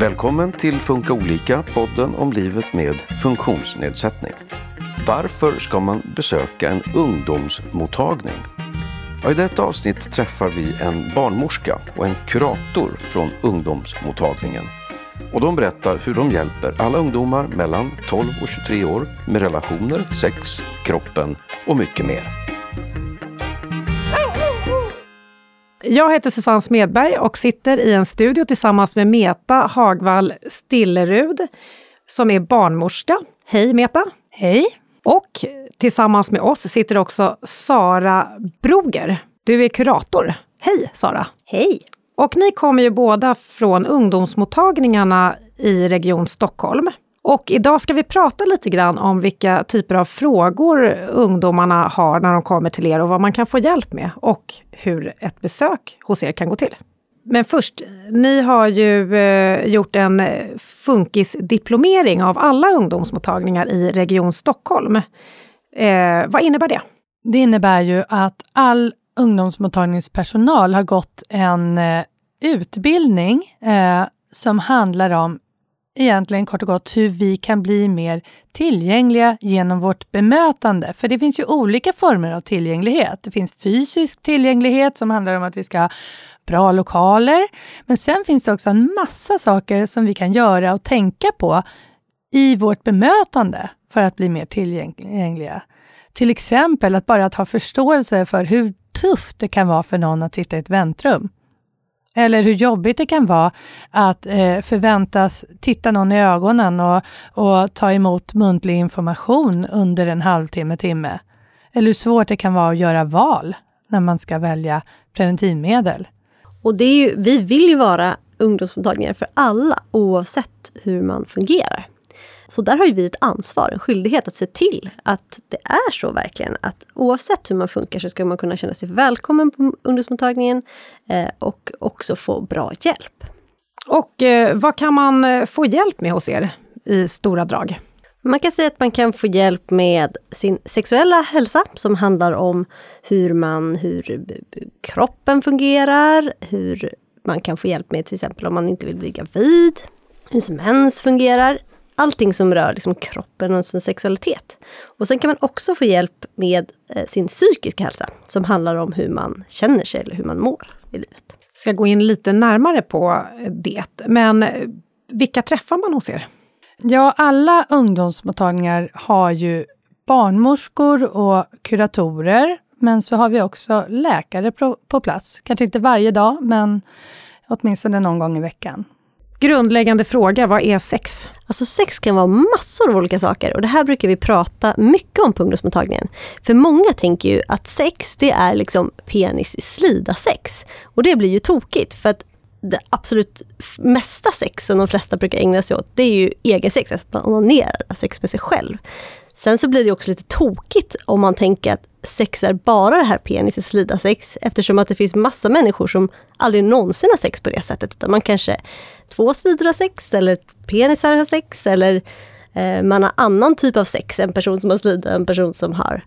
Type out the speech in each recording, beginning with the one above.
Välkommen till Funka olika, podden om livet med funktionsnedsättning. Varför ska man besöka en ungdomsmottagning? I detta avsnitt träffar vi en barnmorska och en kurator från ungdomsmottagningen. Och de berättar hur de hjälper alla ungdomar mellan 12 och 23 år med relationer, sex, kroppen och mycket mer. Jag heter Susanne Smedberg och sitter i en studio tillsammans med Meta Hagvall Stillerud som är barnmorska. Hej Meta! Hej! Och tillsammans med oss sitter också Sara Broger. Du är kurator. Hej Sara! Hej! Och ni kommer ju båda från ungdomsmottagningarna i Region Stockholm. Och idag ska vi prata lite grann om vilka typer av frågor ungdomarna har när de kommer till er och vad man kan få hjälp med och hur ett besök hos er kan gå till. Men först, ni har ju eh, gjort en funkisdiplomering av alla ungdomsmottagningar i Region Stockholm. Eh, vad innebär det? Det innebär ju att all ungdomsmottagningspersonal har gått en eh, utbildning eh, som handlar om egentligen kort och gott hur vi kan bli mer tillgängliga genom vårt bemötande. För det finns ju olika former av tillgänglighet. Det finns fysisk tillgänglighet som handlar om att vi ska ha bra lokaler. Men sen finns det också en massa saker som vi kan göra och tänka på i vårt bemötande för att bli mer tillgängliga. Till exempel att bara ha förståelse för hur tufft det kan vara för någon att sitta i ett väntrum. Eller hur jobbigt det kan vara att eh, förväntas titta någon i ögonen och, och ta emot muntlig information under en halvtimme, timme. Eller hur svårt det kan vara att göra val när man ska välja preventivmedel. Och det är ju, vi vill ju vara ungdomsmottagningar för alla oavsett hur man fungerar. Så där har ju vi ett ansvar, en skyldighet att se till att det är så verkligen. Att oavsett hur man funkar så ska man kunna känna sig välkommen på ungdomsmottagningen eh, och också få bra hjälp. Och eh, vad kan man eh, få hjälp med hos er i stora drag? Man kan säga att man kan få hjälp med sin sexuella hälsa som handlar om hur, man, hur kroppen fungerar, hur man kan få hjälp med till exempel om man inte vill bli gravid, hur mens fungerar, allting som rör liksom kroppen och sin sexualitet. Och sen kan man också få hjälp med eh, sin psykiska hälsa som handlar om hur man känner sig eller hur man mår i livet. Jag ska gå in lite närmare på det, men eh, vilka träffar man hos er? Ja, alla ungdomsmottagningar har ju barnmorskor och kuratorer, men så har vi också läkare på plats. Kanske inte varje dag, men åtminstone någon gång i veckan. Grundläggande fråga, vad är sex? Alltså sex kan vara massor av olika saker och det här brukar vi prata mycket om på ungdomsmottagningen. För många tänker ju att sex, det är liksom penis i slida sex. Och det blir ju tokigt för att det absolut mesta sex som de flesta brukar ägna sig åt, det är ju egen sex, alltså att man onanerar, sex med sig själv. Sen så blir det också lite tokigt om man tänker att sex är bara det här penis i slida sex eftersom att det finns massa människor som aldrig någonsin har sex på det sättet. Utan man kanske två sidor har sex eller penisar har sex eller eh, man har annan typ av sex. En person som har slida en person som har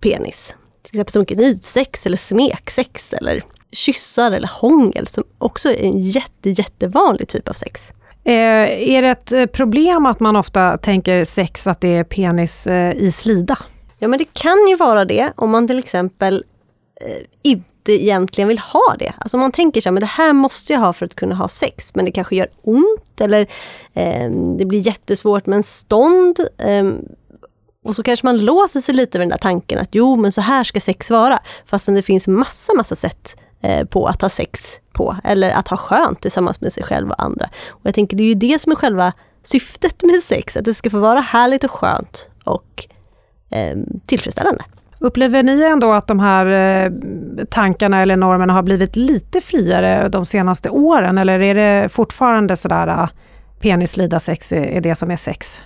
penis. Till exempel som gnidsex eller smeksex eller kyssar eller hångel som också är en jätte, jättevanlig typ av sex. Eh, är det ett eh, problem att man ofta tänker sex att det är penis eh, i slida? Ja men det kan ju vara det om man till exempel eh, inte egentligen vill ha det. Alltså man tänker så här, men det här måste jag ha för att kunna ha sex, men det kanske gör ont eller eh, det blir jättesvårt med en stånd. Eh, och så kanske man låser sig lite med den där tanken att jo, men så här ska sex vara. Fastän det finns massa, massa sätt eh, på att ha sex på, eller att ha skönt tillsammans med sig själv och andra. Och jag tänker det är ju det som är själva syftet med sex, att det ska få vara härligt och skönt och eh, tillfredsställande. Upplever ni ändå att de här eh, tankarna eller normerna har blivit lite friare de senaste åren eller är det fortfarande sådär uh, penislida sex är det som är sex?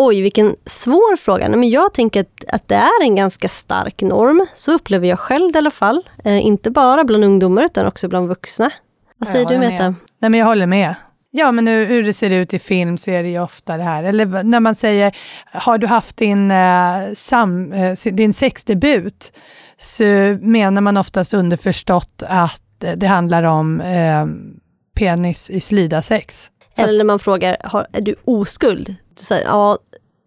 Oj, vilken svår fråga. Nej, men jag tänker att, att det är en ganska stark norm. Så upplever jag själv i alla fall. Eh, inte bara bland ungdomar utan också bland vuxna. Vad säger du Meta? Nej, men jag håller med. Ja, men hur, hur, det ser ut i film så är det ju ofta det här. Eller när man säger, har du haft din, eh, sam, eh, din sexdebut? Så menar man oftast underförstått att det handlar om eh, penis i slida sex. Eller när man frågar, har, är du oskuld? Så ja,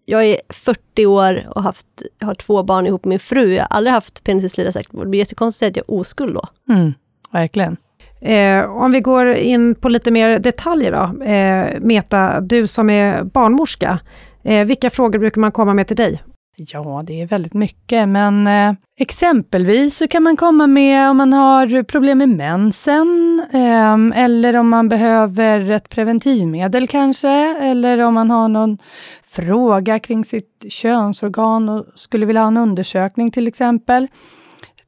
jag är 40 år och haft, har två barn ihop med min fru. Jag har aldrig haft penis i slida sex. Det blir jättekonstigt att jag är oskuld då. Mm, verkligen. Eh, om vi går in på lite mer detaljer då. Eh, Meta, du som är barnmorska, eh, vilka frågor brukar man komma med till dig? Ja, det är väldigt mycket, men eh, exempelvis så kan man komma med om man har problem med mensen, eh, eller om man behöver ett preventivmedel kanske, eller om man har någon fråga kring sitt könsorgan och skulle vilja ha en undersökning till exempel.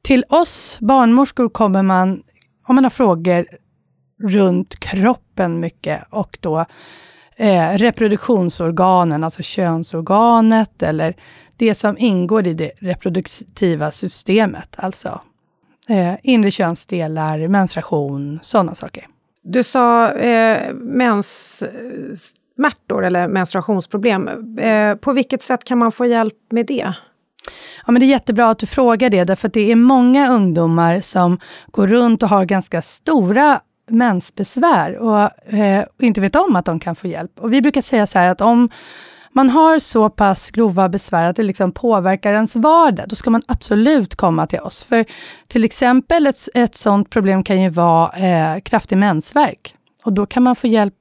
Till oss barnmorskor kommer man om man har frågor runt kroppen mycket och då eh, reproduktionsorganen, alltså könsorganet eller det som ingår i det reproduktiva systemet, alltså eh, inre könsdelar, menstruation, sådana saker. Du sa eh, menssmärtor eller menstruationsproblem. Eh, på vilket sätt kan man få hjälp med det? Ja, men det är jättebra att du frågar det, därför att det är många ungdomar som går runt och har ganska stora mensbesvär och eh, inte vet om att de kan få hjälp. Och vi brukar säga så här att om man har så pass grova besvär att det liksom påverkar ens vardag, då ska man absolut komma till oss. För till exempel ett, ett sådant problem kan ju vara eh, kraftig mensvärk. Och då kan man få hjälp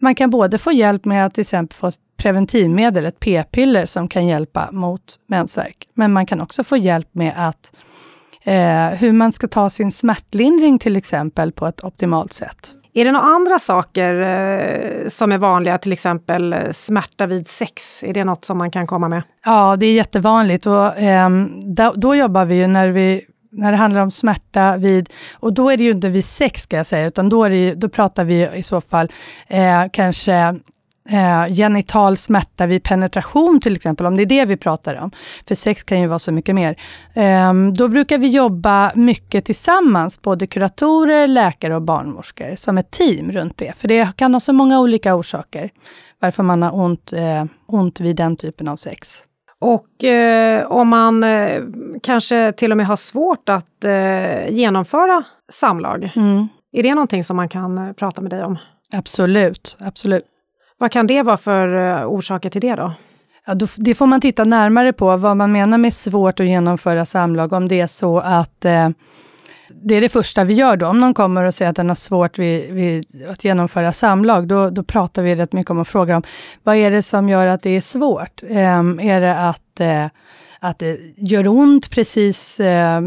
man kan både få hjälp med att till exempel få ett preventivmedel, ett p-piller som kan hjälpa mot mensvärk. Men man kan också få hjälp med att eh, hur man ska ta sin smärtlindring till exempel på ett optimalt sätt. Är det några andra saker eh, som är vanliga, till exempel eh, smärta vid sex? Är det något som man kan komma med? Ja, det är jättevanligt och eh, då, då, jobbar vi ju när vi när det handlar om smärta vid, och då är det ju inte vid sex ska jag säga, utan då, är det, då pratar vi i så fall eh, kanske eh, genital smärta vid penetration till exempel, om det är det vi pratar om. För sex kan ju vara så mycket mer. Eh, då brukar vi jobba mycket tillsammans, både kuratorer, läkare och barnmorskor, som ett team runt det. För det kan ha så många olika orsaker, varför man har ont, eh, ont vid den typen av sex. Och eh, om man eh, kanske till och med har svårt att eh, genomföra samlag, mm. är det någonting som man kan eh, prata med dig om? Absolut, absolut. Vad kan det vara för eh, orsaker till det då? Ja, då, det får man titta närmare på, vad man menar med svårt att genomföra samlag, om det är så att eh, det är det första vi gör då. Om någon kommer och säger att den har svårt vid, vid att genomföra samlag, då, då pratar vi rätt mycket om och frågar om vad är det som gör att det är svårt? Um, är det att, uh, att det gör ont precis, uh,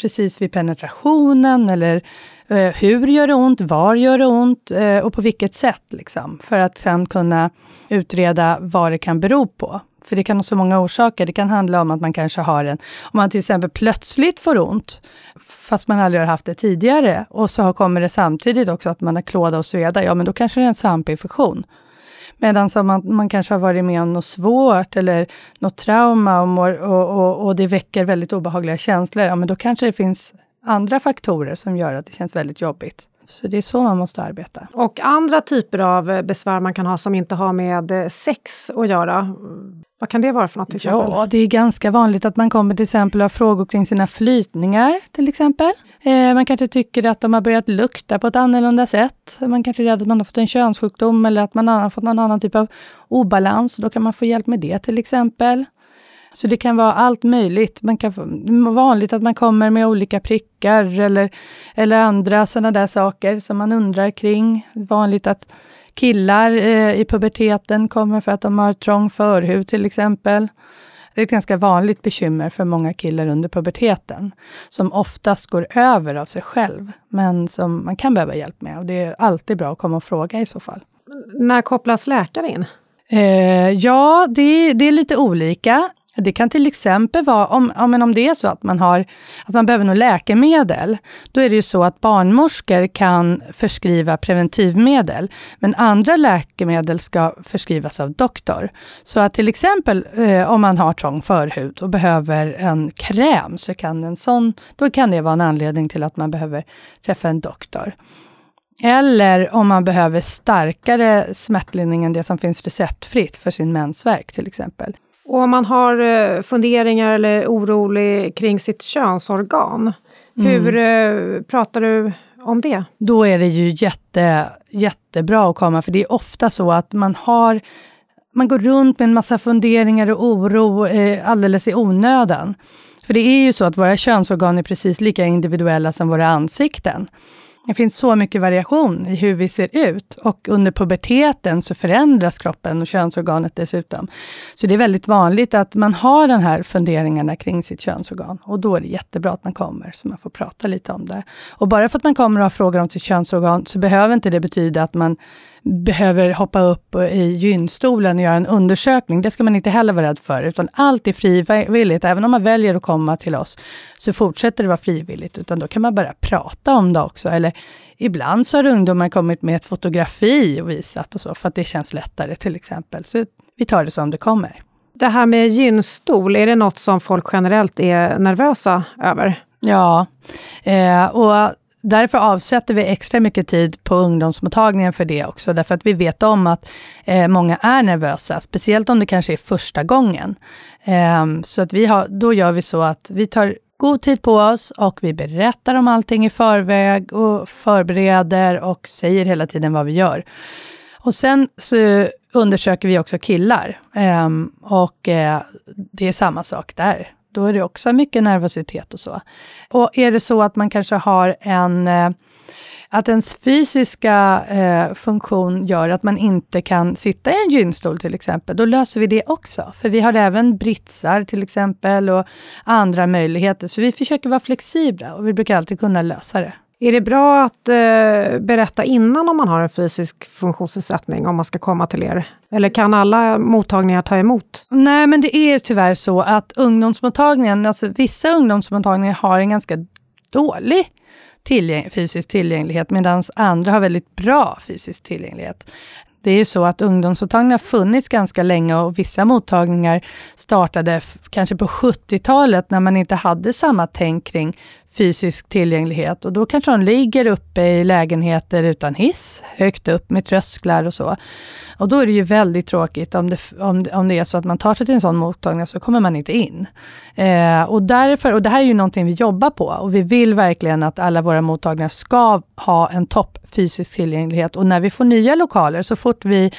precis vid penetrationen? Eller uh, hur gör det ont? Var gör det ont? Eh, och på vilket sätt? Liksom, för att sen kunna utreda vad det kan bero på. För det kan ha så många orsaker. Det kan handla om att man kanske har en, om man till exempel plötsligt får ont, fast man aldrig har haft det tidigare, och så kommer det samtidigt också att man har klåda och sveda, ja men då kanske det är en svampinfektion. Medan om man, man kanske har varit med om något svårt eller något trauma och, mår, och, och, och det väcker väldigt obehagliga känslor, ja men då kanske det finns andra faktorer som gör att det känns väldigt jobbigt. Så det är så man måste arbeta. Och andra typer av besvär man kan ha som inte har med sex att göra, vad kan det vara för något? Till exempel? Ja, det är ganska vanligt att man kommer till exempel ha frågor kring sina flytningar till exempel. Eh, man kanske tycker att de har börjat lukta på ett annorlunda sätt. Man kanske är rädd att man har fått en könssjukdom eller att man har fått någon annan typ av obalans. Då kan man få hjälp med det till exempel. Så det kan vara allt möjligt. Man kan det är vanligt att man kommer med olika prickar eller, eller andra sådana där saker som man undrar kring. Vanligt att killar eh, i puberteten kommer för att de har trång förhud till exempel. Det är ett ganska vanligt bekymmer för många killar under puberteten, som oftast går över av sig själv, men som man kan behöva hjälp med. Och det är alltid bra att komma och fråga i så fall. När kopplas läkare in? Eh, ja, det, det, är lite olika. Det kan till exempel vara, om, om, om det är så att man, har, att man behöver något läkemedel, då är det ju så att barnmorskor kan förskriva preventivmedel, men andra läkemedel ska förskrivas av doktor. Så att till exempel eh, om man har trång förhud och behöver en kräm, så kan en sån, då kan det vara en anledning till att man behöver träffa en doktor. Eller om man behöver starkare smärtlindring än det som finns receptfritt för sin mensvärk till exempel. Och om man har eh, funderingar eller orolig kring sitt könsorgan, mm. hur eh, pratar du om det? Då är det ju jätte, jättebra att komma, för det är ofta så att man har man går runt med en massa funderingar och oro eh, alldeles i onödan. För det är ju så att våra könsorgan är precis lika individuella som våra ansikten. Det finns så mycket variation i hur vi ser ut och under puberteten så förändras kroppen och könsorganet dessutom. Så det är väldigt vanligt att man har de här funderingarna kring sitt könsorgan och då är det jättebra att man kommer så man får prata lite om det. Och bara för att man kommer och har frågor om sitt könsorgan så behöver inte det betyda att man behöver hoppa upp i gynstolen och göra en undersökning. Det ska man inte heller vara rädd för, utan allt är frivilligt. Även om man väljer att komma till oss, så fortsätter det vara frivilligt, utan då kan man bara prata om det också. Eller ibland så har ungdomar kommit med ett fotografi och visat och så, för att det känns lättare till exempel. Så vi tar det som det kommer. Det här med gynstol, är det något som folk generellt är nervösa över? Ja, eh, och därför avsätter vi extra mycket tid på ungdomsmottagningen för det också, därför att vi vet om att eh, många är nervösa, speciellt om det kanske är första gången. Eh, så att vi har, då gör vi så att vi tar god tid på oss och vi berättar om allting i förväg och förbereder och säger hela tiden vad vi gör. Och sen så undersöker vi också killar eh, och eh, det är samma sak där. Då är det också mycket nervositet och så. Och är det så att man kanske har en eh, att ens fysiska eh, funktion gör att man inte kan sitta i en gynstol till exempel, då löser vi det också. För vi har även britsar till exempel och andra möjligheter. Så vi försöker vara flexibla och vi brukar alltid kunna lösa det. Är det bra att eh, berätta innan om man har en fysisk funktionsnedsättning, om man ska komma till er? Eller kan alla mottagningar ta emot? Nej, men det är tyvärr så att ungdomsmottagningen, alltså vissa ungdomsmottagningar har en ganska dålig tillgäng fysisk tillgänglighet, medan andra har väldigt bra fysisk tillgänglighet. Det är ju så att ungdomsmottagningar har funnits ganska länge och vissa mottagningar startade kanske på 70-talet när man inte hade samma tänk kring fysisk tillgänglighet och då kanske de ligger uppe i lägenheter utan hiss, högt upp med trösklar och så. Och då är det ju väldigt tråkigt om det, om, om det är så att man tar sig till en sån mottagning så kommer man inte in. Eh, och, därför, och det här är ju någonting vi jobbar på och vi vill verkligen att alla våra mottagningar ska ha en topp fysisk tillgänglighet och när vi får nya lokaler, så fort vi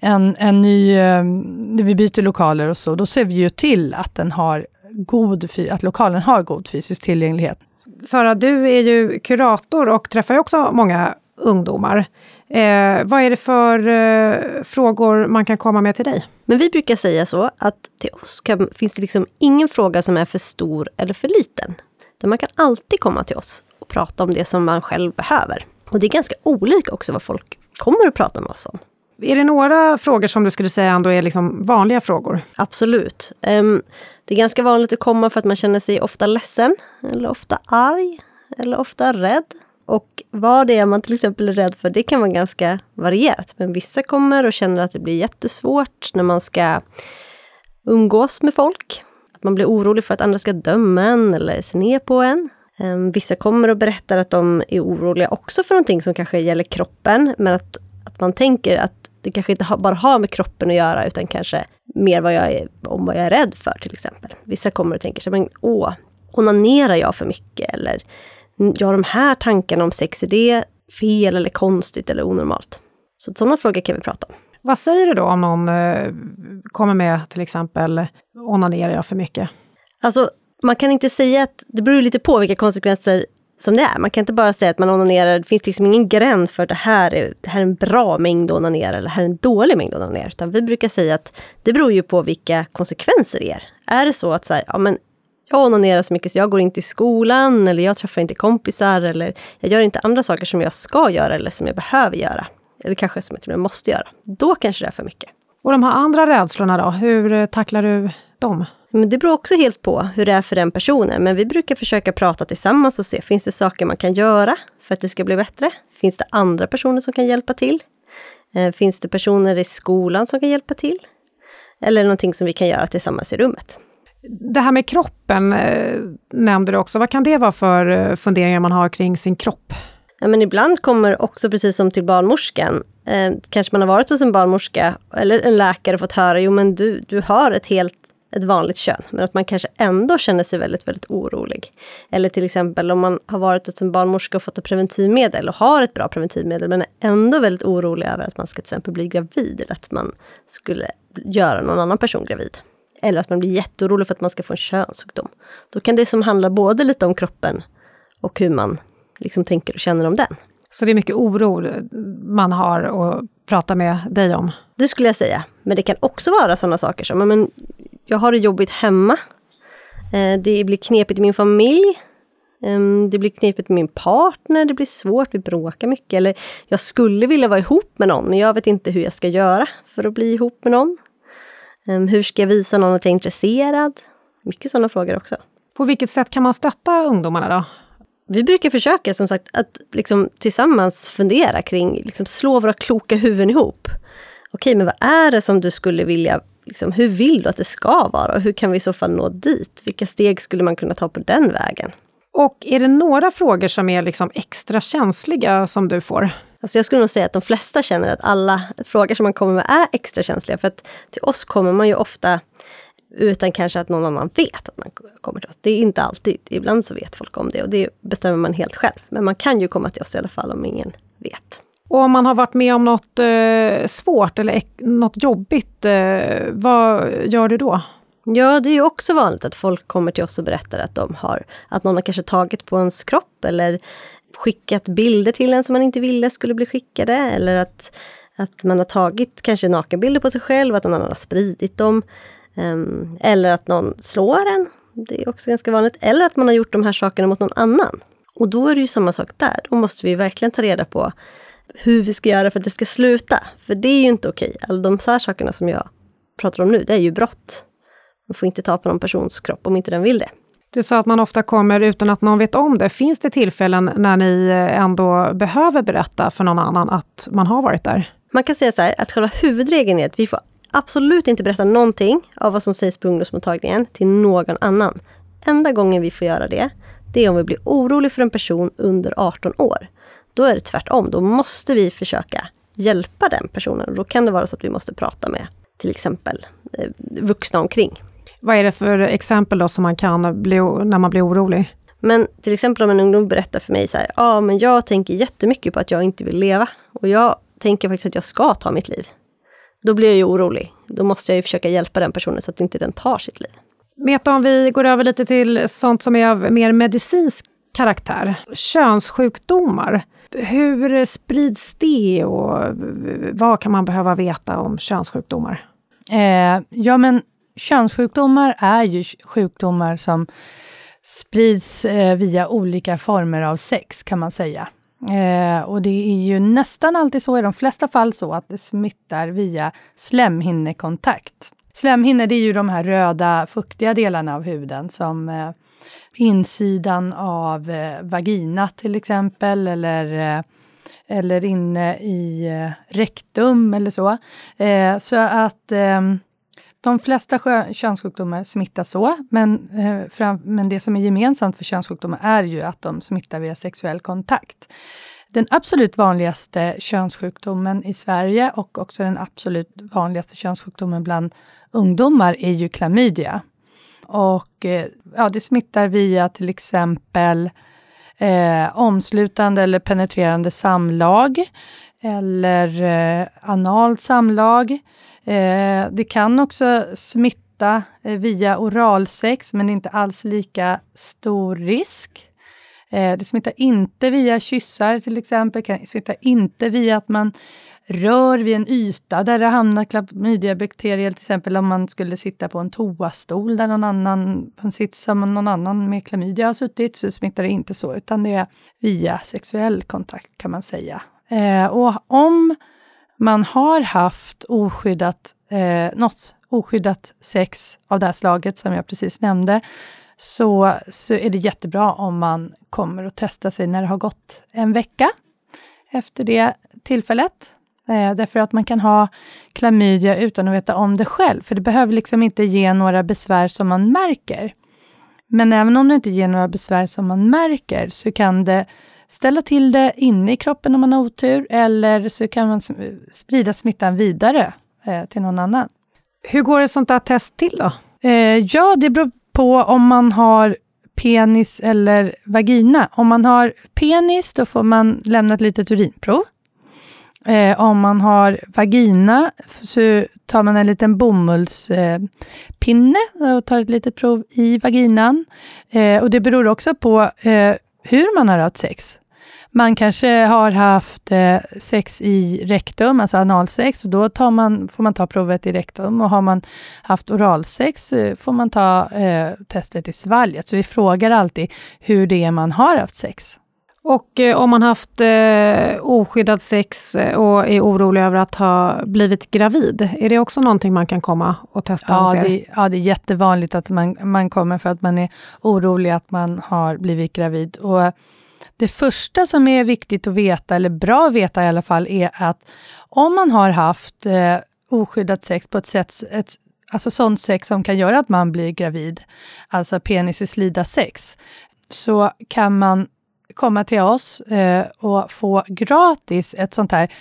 en, en ny, eh, vi byter lokaler och så, då ser vi ju till att den har god, att lokalen har god fysisk tillgänglighet. Sara, du är ju kurator och träffar ju också många ungdomar. Eh, vad är det för eh, frågor man kan komma med till dig? Men vi brukar säga så att till oss kan, finns det liksom ingen fråga som är för stor eller för liten. man kan alltid komma till oss och prata om det som man själv behöver. Och det är ganska olika också vad folk kommer att prata med oss om. Är det några frågor som du skulle säga ändå är liksom vanliga frågor? Absolut. Um, det är ganska vanligt att komma för att man känner sig ofta ledsen, eller ofta arg, eller ofta rädd. Och vad det är man till exempel är rädd för, det kan vara ganska varierat. Men vissa kommer och känner att det blir jättesvårt när man ska umgås med folk. Att man blir orolig för att andra ska döma en eller se ner på en. Um, vissa kommer och berättar att de är oroliga också för någonting som kanske gäller kroppen, men att, att man tänker att det kanske inte bara har med kroppen att göra, utan kanske mer vad jag är, om vad jag är rädd för till exempel. Vissa kommer och tänker så men åh, onanerar jag för mycket? Eller ja, de här tankarna om sex, är det fel eller konstigt eller onormalt? Så sådana frågor kan vi prata om. Vad säger du då om någon eh, kommer med till exempel, onanerar jag för mycket? Alltså, man kan inte säga att, det beror lite på vilka konsekvenser som det är. Man kan inte bara säga att man onanerar, det finns liksom ingen gräns för att det här är, det här är en bra mängd onanera eller det här är en dålig mängd onanera. Utan vi brukar säga att det beror ju på vilka konsekvenser det är. Är det så att så här, ja, men jag onanerar så mycket så jag går inte i skolan eller jag träffar inte kompisar eller jag gör inte andra saker som jag ska göra eller som jag behöver göra. Eller kanske som jag till och med måste göra. Då kanske det är för mycket. Och de här andra rädslorna då, hur eh, tacklar du dem? Men det beror också helt på hur det är för den personen. Men vi brukar försöka prata tillsammans och se, finns det saker man kan göra för att det ska bli bättre? Finns det andra personer som kan hjälpa till? Eh, finns det personer i skolan som kan hjälpa till? Eller någonting som vi kan göra tillsammans i rummet. Det här med kroppen eh, nämnde du också. Vad kan det vara för eh, funderingar man har kring sin kropp? Ja, men ibland kommer också, precis som till barnmorskan, eh, kanske man har varit hos en barnmorska eller en läkare och fått höra, jo men du, du har ett helt ett vanligt kön, men att man kanske ändå känner sig väldigt, väldigt orolig. Eller till exempel om man har varit hos en barnmorska och fått ett preventivmedel och har ett bra preventivmedel, men är ändå väldigt orolig över att man ska till exempel bli gravid eller att man skulle göra någon annan person gravid. Eller att man blir jätteorolig för att man ska få en könssjukdom. Då kan det som handla både lite om kroppen och hur man liksom tänker och känner om den. Så det är mycket oro man har att prata med dig om? Det skulle jag säga. Men det kan också vara sådana saker som, men, jag har det jobbigt hemma. Eh, det blir knepigt i min familj. Ehm, det blir knepigt med min partner, det blir svårt, vi bråkar mycket. Eller jag skulle vilja vara ihop med någon, men jag vet inte hur jag ska göra för att bli ihop med någon. Ehm, hur ska jag visa någon att jag är intresserad? Mycket sådana frågor också. På vilket sätt kan man stötta ungdomarna då? Vi brukar försöka som sagt att liksom tillsammans fundera kring, liksom slå våra kloka huvuden ihop. Okej, men vad är det som du skulle vilja, liksom, hur vill du att det ska vara och hur kan vi i så fall nå dit? Vilka steg skulle man kunna ta på den vägen? Och är det några frågor som är liksom extra känsliga som du får? Alltså jag skulle nog säga att de flesta känner att alla frågor som man kommer med är extra känsliga. För att till oss kommer man ju ofta utan kanske att någon annan vet att man kommer till oss. Det är inte alltid, ibland så vet folk om det och det bestämmer man helt själv. Men man kan ju komma till oss i alla fall om ingen vet. Och om man har varit med om något eh, svårt eller något jobbigt, eh, vad gör du då? Ja, det är ju också vanligt att folk kommer till oss och berättar att de har, att någon har kanske tagit på ens kropp eller skickat bilder till en som man inte ville skulle bli skickade eller att, att man har tagit kanske nakenbilder på sig själv, att någon annan har spridit dem. Um, eller att någon slår en, det är också ganska vanligt. Eller att man har gjort de här sakerna mot någon annan. Och då är det ju samma sak där. Då måste vi verkligen ta reda på hur vi ska göra för att det ska sluta. För det är ju inte okej. Alla de här sakerna som jag pratar om nu, det är ju brott. Man får inte ta på någon persons kropp om inte den vill det. Du sa att man ofta kommer utan att någon vet om det. Finns det tillfällen när ni ändå behöver berätta för någon annan att man har varit där? Man kan säga så här, att själva huvudregeln är att vi får absolut inte berätta någonting av vad som sägs på ungdomsmottagningen till någon annan. Enda gången vi får göra det, det är om vi blir oroliga för en person under 18 år. Då är det tvärtom, då måste vi försöka hjälpa den personen. då kan det vara så att vi måste prata med till exempel eh, vuxna omkring. Vad är det för exempel då som man kan bli, när man blir orolig? Men till exempel om en ungdom berättar för mig så här, ja ah, men jag tänker jättemycket på att jag inte vill leva. Och jag tänker faktiskt att jag ska ta mitt liv. Då blir jag ju orolig. Då måste jag ju försöka hjälpa den personen så att inte den tar sitt liv. Meta, om vi går över lite till sånt som är av mer medicinsk karaktär. Könssjukdomar. Hur sprids det och vad kan man behöva veta om könssjukdomar? Eh, ja, men könssjukdomar är ju sjukdomar som sprids eh, via olika former av sex, kan man säga. Eh, och det är ju nästan alltid så, i de flesta fall så, att det smittar via slemhinnekontakt. Slemhinnor, det är ju de här röda, fuktiga delarna av huden som eh, insidan av eh, vagina till exempel, eller eh, eller inne i eh, rektum eller så. Eh, så att ehm, de flesta könssjukdomar smittar så, men, eh, fram, men det som är gemensamt för könssjukdomar är ju att de smittar via sexuell kontakt. Den absolut vanligaste könssjukdomen i Sverige och också den absolut vanligaste könssjukdomen bland ungdomar är ju klamydia. Och eh, ja, det smittar via till exempel eh, omslutande eller penetrerande samlag eller eh, analt samlag. Eh, det kan också smitta eh, via oralsex, men inte alls lika stor risk. Eh, det smittar inte via kyssar till exempel, kan smittar inte via att man rör vid en yta där det hamnar klamydiabakterier, till exempel om man skulle sitta på en toastol där någon annan, på en sits som någon annan med klamydia har suttit, så smittar det inte så, utan det är via sexuell kontakt kan man säga. Eh, och om man har haft oskyddat, eh, något oskyddat sex av det här slaget som jag precis nämnde, så, så är det jättebra om man kommer och testar sig när det har gått en vecka efter det tillfället. Eh, därför att man kan ha klamydia utan att veta om det själv, för det behöver liksom inte ge några besvär som man märker. Men även om det inte ger några besvär som man märker, så kan det ställa till det inne i kroppen om man har otur, eller så kan man sprida smittan vidare eh, till någon annan. Hur går ett sånt där test till då? Eh, ja, det beror på om man har penis eller vagina. Om man har penis, då får man lämna ett litet urinprov. Eh, om man har vagina så tar man en liten bomullspinne eh, och tar ett litet prov i vaginan. Eh, och det beror också på eh, hur man har haft sex. Man kanske har haft eh, sex i rektum, alltså analsex, och då tar man, får man ta provet i rektum. Och har man haft oralsex eh, får man ta eh, testet i svalget. Så vi frågar alltid hur det är man har haft sex. Och eh, om man haft eh, oskyddad sex eh, och är orolig över att ha blivit gravid, är det också någonting man kan komma och testa ja, hos er? Det, ja, det är jättevanligt att man, man kommer för att man är orolig att man har blivit gravid. Och det första som är viktigt att veta, eller bra att veta i alla fall, är att om man har haft eh, oskyddat sex på ett sätt, ett, alltså sånt sex som kan göra att man blir gravid, alltså penis i slida sex, så kan man komma till oss eh, och få gratis ett sånt här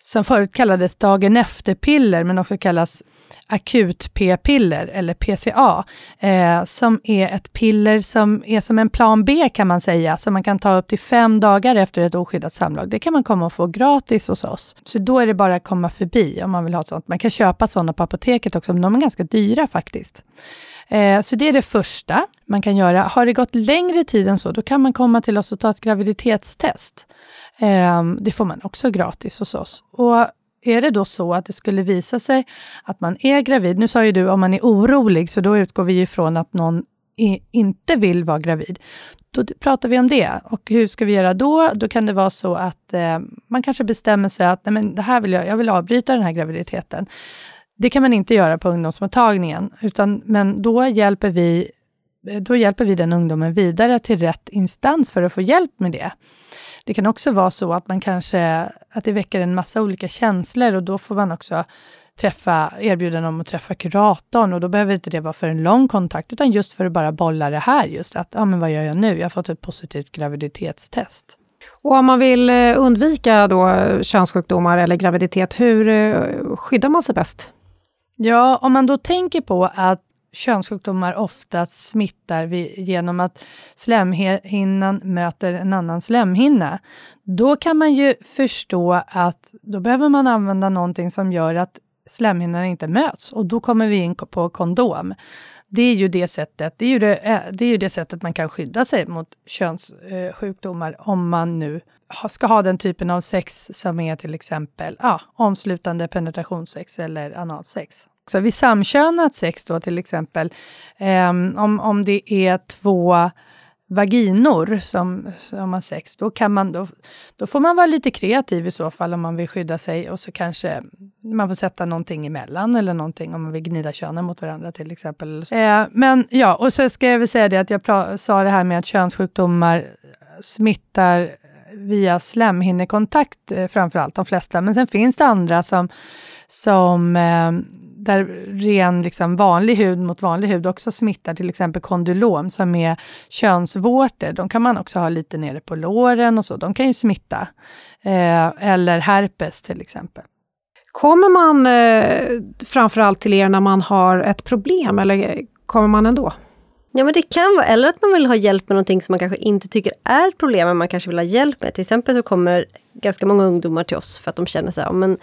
som förut kallades dagen efter-piller, men också kallas akut-p-piller, eller PCA, eh, som är ett piller som är som en plan B kan man säga, som man kan ta upp till fem dagar efter ett oskyddat samlag. Det kan man komma och få gratis hos oss. Så då är det bara att komma förbi om man vill ha ett sånt. Man kan köpa sådana på apoteket också, men de är ganska dyra faktiskt. Eh, så det är det första man kan göra. Har det gått längre tid än så, då kan man komma till oss och ta ett graviditetstest. Eh, det får man också gratis hos oss. Och är det då så att det skulle visa sig att man är gravid, nu sa ju du om man är orolig, så då utgår vi ifrån att någon inte vill vara gravid. Då pratar vi om det. Och hur ska vi göra då? Då kan det vara så att eh, man kanske bestämmer sig att Nej, men det här vill jag, jag vill avbryta den här graviditeten. Det kan man inte göra på ungdomsmottagningen, utan, men då hjälper, vi, eh, då hjälper vi den ungdomen vidare till rätt instans för att få hjälp med det. Det kan också vara så att man kanske, att det väcker en massa olika känslor och då får man också träffa, erbjuda dem att träffa kuratorn och då behöver inte det vara för en lång kontakt, utan just för att bara bolla det här just att, ja men vad gör jag nu? Jag har fått ett positivt graviditetstest. Och om man vill eh, undvika då könssjukdomar eller graviditet, hur eh, skyddar man sig bäst? Ja, om man då tänker på att könssjukdomar ofta smittar vi genom att slemhinnan möter en annan slemhinna, då kan man ju förstå att då behöver man använda någonting som gör att slemhinnorna inte möts och då kommer vi in på kondom. Det är ju det sättet, det är ju det, eh, det, är ju det sättet man kan skydda sig mot könssjukdomar eh, om man nu ska ha den typen av sex som är till exempel ja, omslutande penetrationssex eller analsex också. vid samkönat sex då till exempel, eh, om, om det är två vaginor som, som har sex, då, kan man, då, då får man vara lite kreativ i så fall om man vill skydda sig och så kanske man får sätta någonting emellan eller någonting om man vill gnida könen mot varandra till exempel. Eh, men ja, och så ska jag väl säga det att jag sa det här med att könssjukdomar smittar via slemhinnekontakt eh, framför allt, de flesta. Men sen finns det andra som, som eh, där ren liksom vanlig hud mot vanlig hud också smittar, till exempel kondylom som är könsvårtor. De kan man också ha lite nere på låren och så, de kan ju smitta. Eh, eller herpes till exempel. Kommer man eh, framförallt till er när man har ett problem eller kommer man ändå? Ja men det kan vara, eller att man vill ha hjälp med någonting som man kanske inte tycker är ett problem, men man kanske vill ha hjälp med. Till exempel så kommer ganska många ungdomar till oss för att de känner sig, ja, men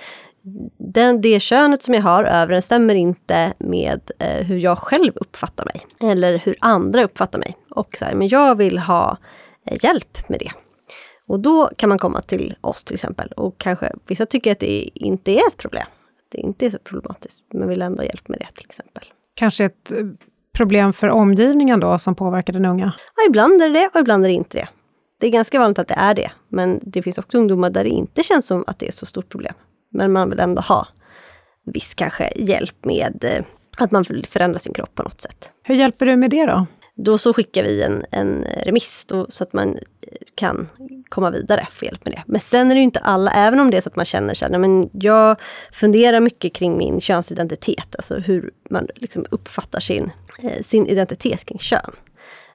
den, det könet som jag har överensstämmer inte med eh, hur jag själv uppfattar mig. Eller hur andra uppfattar mig. Och så här, men jag vill ha eh, hjälp med det. Och då kan man komma till oss till exempel. Och kanske vissa tycker att det inte är ett problem. Det inte är så problematiskt, men vill ändå ha hjälp med det till exempel. Kanske ett eh, problem för omgivningen då som påverkar den unga? Ja, ibland är det det och ibland är det inte det. Det är ganska vanligt att det är det, men det finns också ungdomar där det inte känns som att det är så stort problem. Men man vill ändå ha viss kanske hjälp med eh, att man vill förändra sin kropp på något sätt. Hur hjälper du med det då? Då så skickar vi en, en remiss då, så att man kan komma vidare, få hjälp med det. Men sen är det ju inte alla, även om det är så att man känner sig, men jag funderar mycket kring min könsidentitet, alltså hur man liksom uppfattar sin, eh, sin identitet kring kön.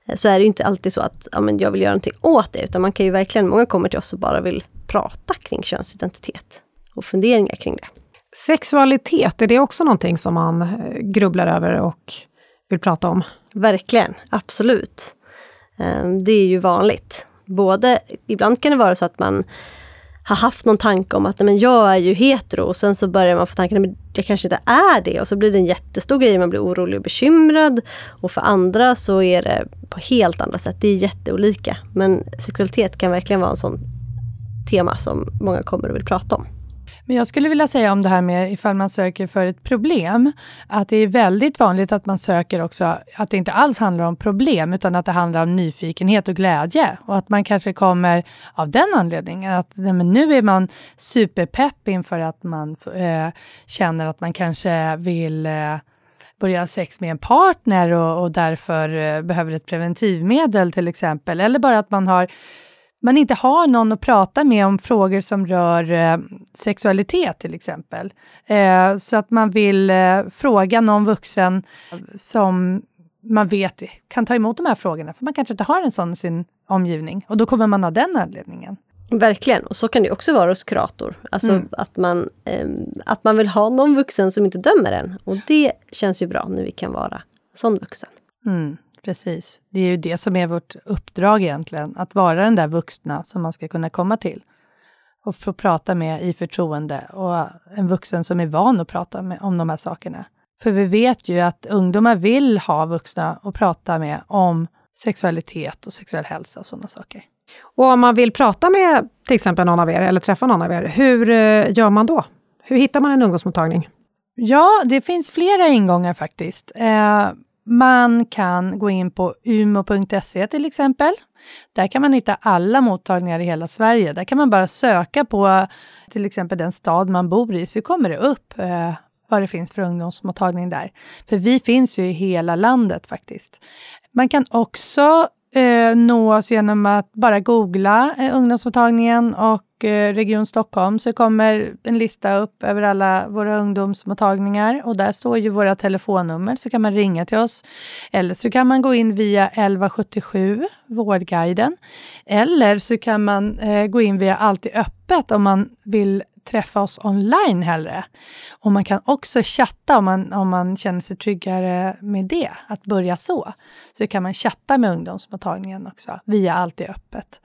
Eh, så är det inte alltid så att ja, men jag vill göra någonting åt det, utan man kan ju verkligen, många kommer till oss och bara vill prata kring könsidentitet och funderingar kring det. Sexualitet, är det också någonting som man eh, grubblar över och vill prata om. Verkligen, absolut. Ehm, det är ju vanligt. Både, ibland kan det vara så att man har haft någon tanke om att men jag är ju hetero och sen så börjar man få tanken att jag kanske inte är det och så blir det en jättestor grej, man blir orolig och bekymrad. Och för andra så är det på helt andra sätt, det är jätteolika. Men sexualitet kan verkligen vara en sån tema som många kommer och vill prata om. Men jag skulle vilja säga om det här med ifall man söker för ett problem, att det är väldigt vanligt att man söker också, att det inte alls handlar om problem, utan att det handlar om nyfikenhet och glädje. Och att man kanske kommer av den anledningen, att nej, men nu är man superpepp inför att man eh, känner att man kanske vill eh, börja ha sex med en partner och, och därför eh, behöver ett preventivmedel till exempel. Eller bara att man har man inte har någon att prata med om frågor som rör eh, sexualitet till exempel. Eh, så att man vill eh, fråga någon vuxen som man vet kan ta emot de här frågorna, för man kanske inte har en sån i sin omgivning. Och då kommer man av den anledningen. Verkligen, och så kan det också vara hos kurator. Alltså mm. att, man, eh, att man vill ha någon vuxen som inte dömer en. Och det känns ju bra när vi kan vara sån vuxen. Mm. Precis. Det är ju det som är vårt uppdrag egentligen, att vara den där vuxna som man ska kunna komma till och få prata med i förtroende och en vuxen som är van att prata med, om de här sakerna. För vi vet ju att ungdomar vill ha vuxna att prata med om sexualitet och sexuell hälsa och sådana saker. Och om man vill prata med till exempel någon av er eller träffa någon av er, hur eh, gör man då? Hur hittar man en ungdomsmottagning? Ja, det finns flera ingångar faktiskt. Eh, man kan gå in på umo.se till exempel. Där kan man hitta alla mottagningar i hela Sverige. Där kan man bara söka på till exempel den stad man bor i, så kommer det upp eh, vad det finns för ungdomsmottagning där. För vi finns ju i hela landet faktiskt. Man kan också eh, nå oss genom att bara googla eh, ungdomsmottagningen och eh, Region Stockholm så kommer en lista upp över alla våra ungdomsmottagningar och där står ju våra telefonnummer så kan man ringa till oss. Eller så kan man gå in via 1177, Vårdguiden. Eller så kan man eh, gå in via Alltid öppet om man vill träffa oss online hellre. Och man kan också chatta om man, om man känner sig tryggare med det, att börja så. Så kan man chatta med ungdomsmottagningen också, via Allt är öppet.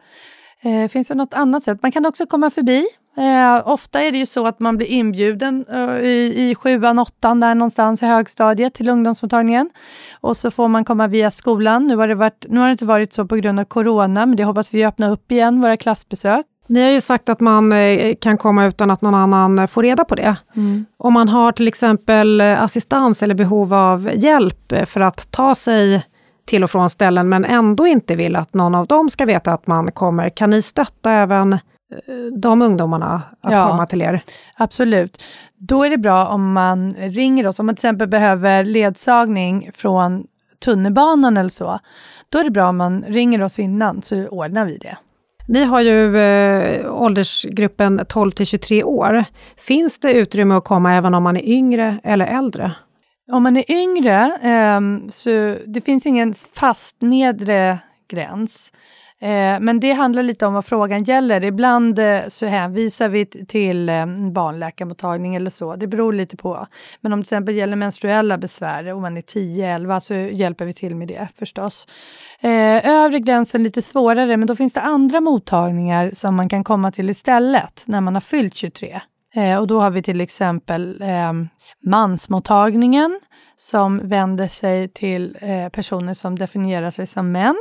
Eh, finns det något annat sätt? Man kan också komma förbi. Eh, ofta är det ju så att man blir inbjuden eh, i, i sjuan, åttan, där någonstans i högstadiet till ungdomsmottagningen. Och så får man komma via skolan. Nu har, det varit, nu har det inte varit så på grund av corona, men det hoppas vi öppna upp igen, våra klassbesök. Ni har ju sagt att man eh, kan komma utan att någon annan eh, får reda på det. Mm. Om man har till exempel eh, assistans eller behov av hjälp för att ta sig till och från ställen, men ändå inte vill att någon av dem ska veta att man kommer, kan ni stötta även de ungdomarna att ja, komma till er? Absolut. Då är det bra om man ringer oss, om man till exempel behöver ledsagning från tunnelbanan eller så. Då är det bra om man ringer oss innan, så ordnar vi det. Ni har ju eh, åldersgruppen 12 till 23 år. Finns det utrymme att komma även om man är yngre eller äldre? Om man är yngre, eh, så det finns ingen fast nedre gräns. Eh, men det handlar lite om vad frågan gäller. Ibland eh, så hänvisar vi till eh, barnläkarmottagning eller så. Det beror lite på. Men om det till exempel gäller menstruella besvär, om man är 10-11, så hjälper vi till med det förstås. Övre gränsen lite svårare, men då finns det andra mottagningar som man kan komma till istället när man har fyllt 23. och då har vi till exempel ehm, mansmottagningen som vänder sig till personer som definierar sig som män.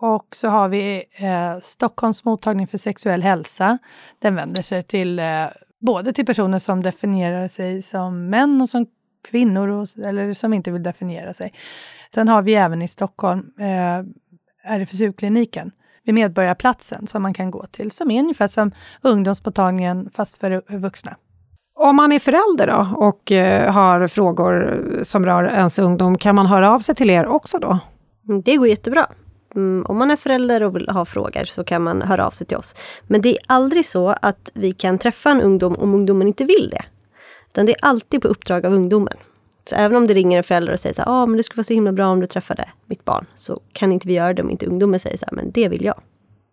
Och så har vi eh, Stockholms mottagning för sexuell hälsa. Den vänder sig till eh, både till personer som definierar sig som män och som kvinnor, och, eller som inte vill definiera sig. Sen har vi även i Stockholm eh, RFSU-kliniken vid Medborgarplatsen som man kan gå till, som är ungefär som ungdomsmottagningen fast för vuxna. Om man är förälder då och eh, har frågor som rör ens ungdom, kan man höra av sig till er också då? Det går jättebra. Mm, om man är förälder och vill ha frågor så kan man höra av sig till oss. Men det är aldrig så att vi kan träffa en ungdom om ungdomen inte vill det. Utan det är alltid på uppdrag av ungdomen. Så även om det ringer en förälder och säger så här, ah, men det skulle vara så himla bra om du träffade mitt barn, så kan inte vi göra det om inte ungdomen säger så här, men det vill jag.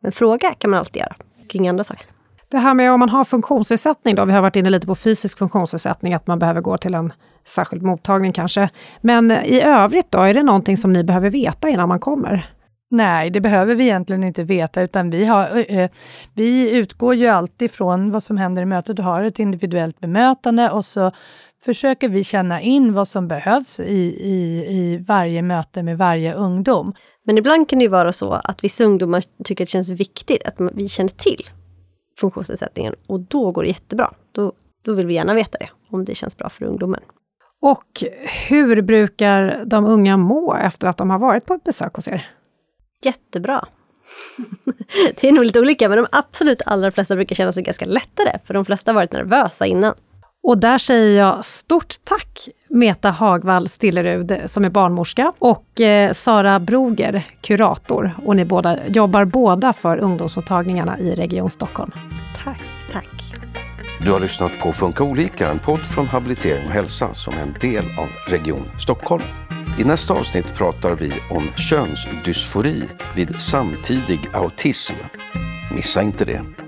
Men fråga kan man alltid göra kring andra saker. Det här med om man har funktionsnedsättning då, vi har varit inne lite på fysisk funktionsnedsättning, att man behöver gå till en särskild mottagning kanske. Men i övrigt då, är det någonting som ni behöver veta innan man kommer? Nej, det behöver vi egentligen inte veta, utan vi, har, vi utgår ju alltid från vad som händer i mötet. Du har ett individuellt bemötande och så försöker vi känna in vad som behövs i, i, i varje möte med varje ungdom. Men ibland kan det ju vara så att vissa ungdomar tycker att det känns viktigt att vi känner till funktionsnedsättningen och då går det jättebra. Då, då vill vi gärna veta det, om det känns bra för ungdomen. Och hur brukar de unga må efter att de har varit på ett besök hos er? Jättebra. det är nog lite olika, men de absolut allra flesta brukar känna sig ganska lättare, för de flesta har varit nervösa innan. Och där säger jag stort tack Meta Hagvall Stillerud som är barnmorska och eh, Sara Broger, kurator. Och ni båda jobbar båda för ungdomsmottagningarna i Region Stockholm. Tack. Tack. Du har lyssnat på Funka olika, en podd från Habilitering och hälsa som är en del av Region Stockholm. I nästa avsnitt pratar vi om könsdysfori vid samtidig autism. Missa inte det.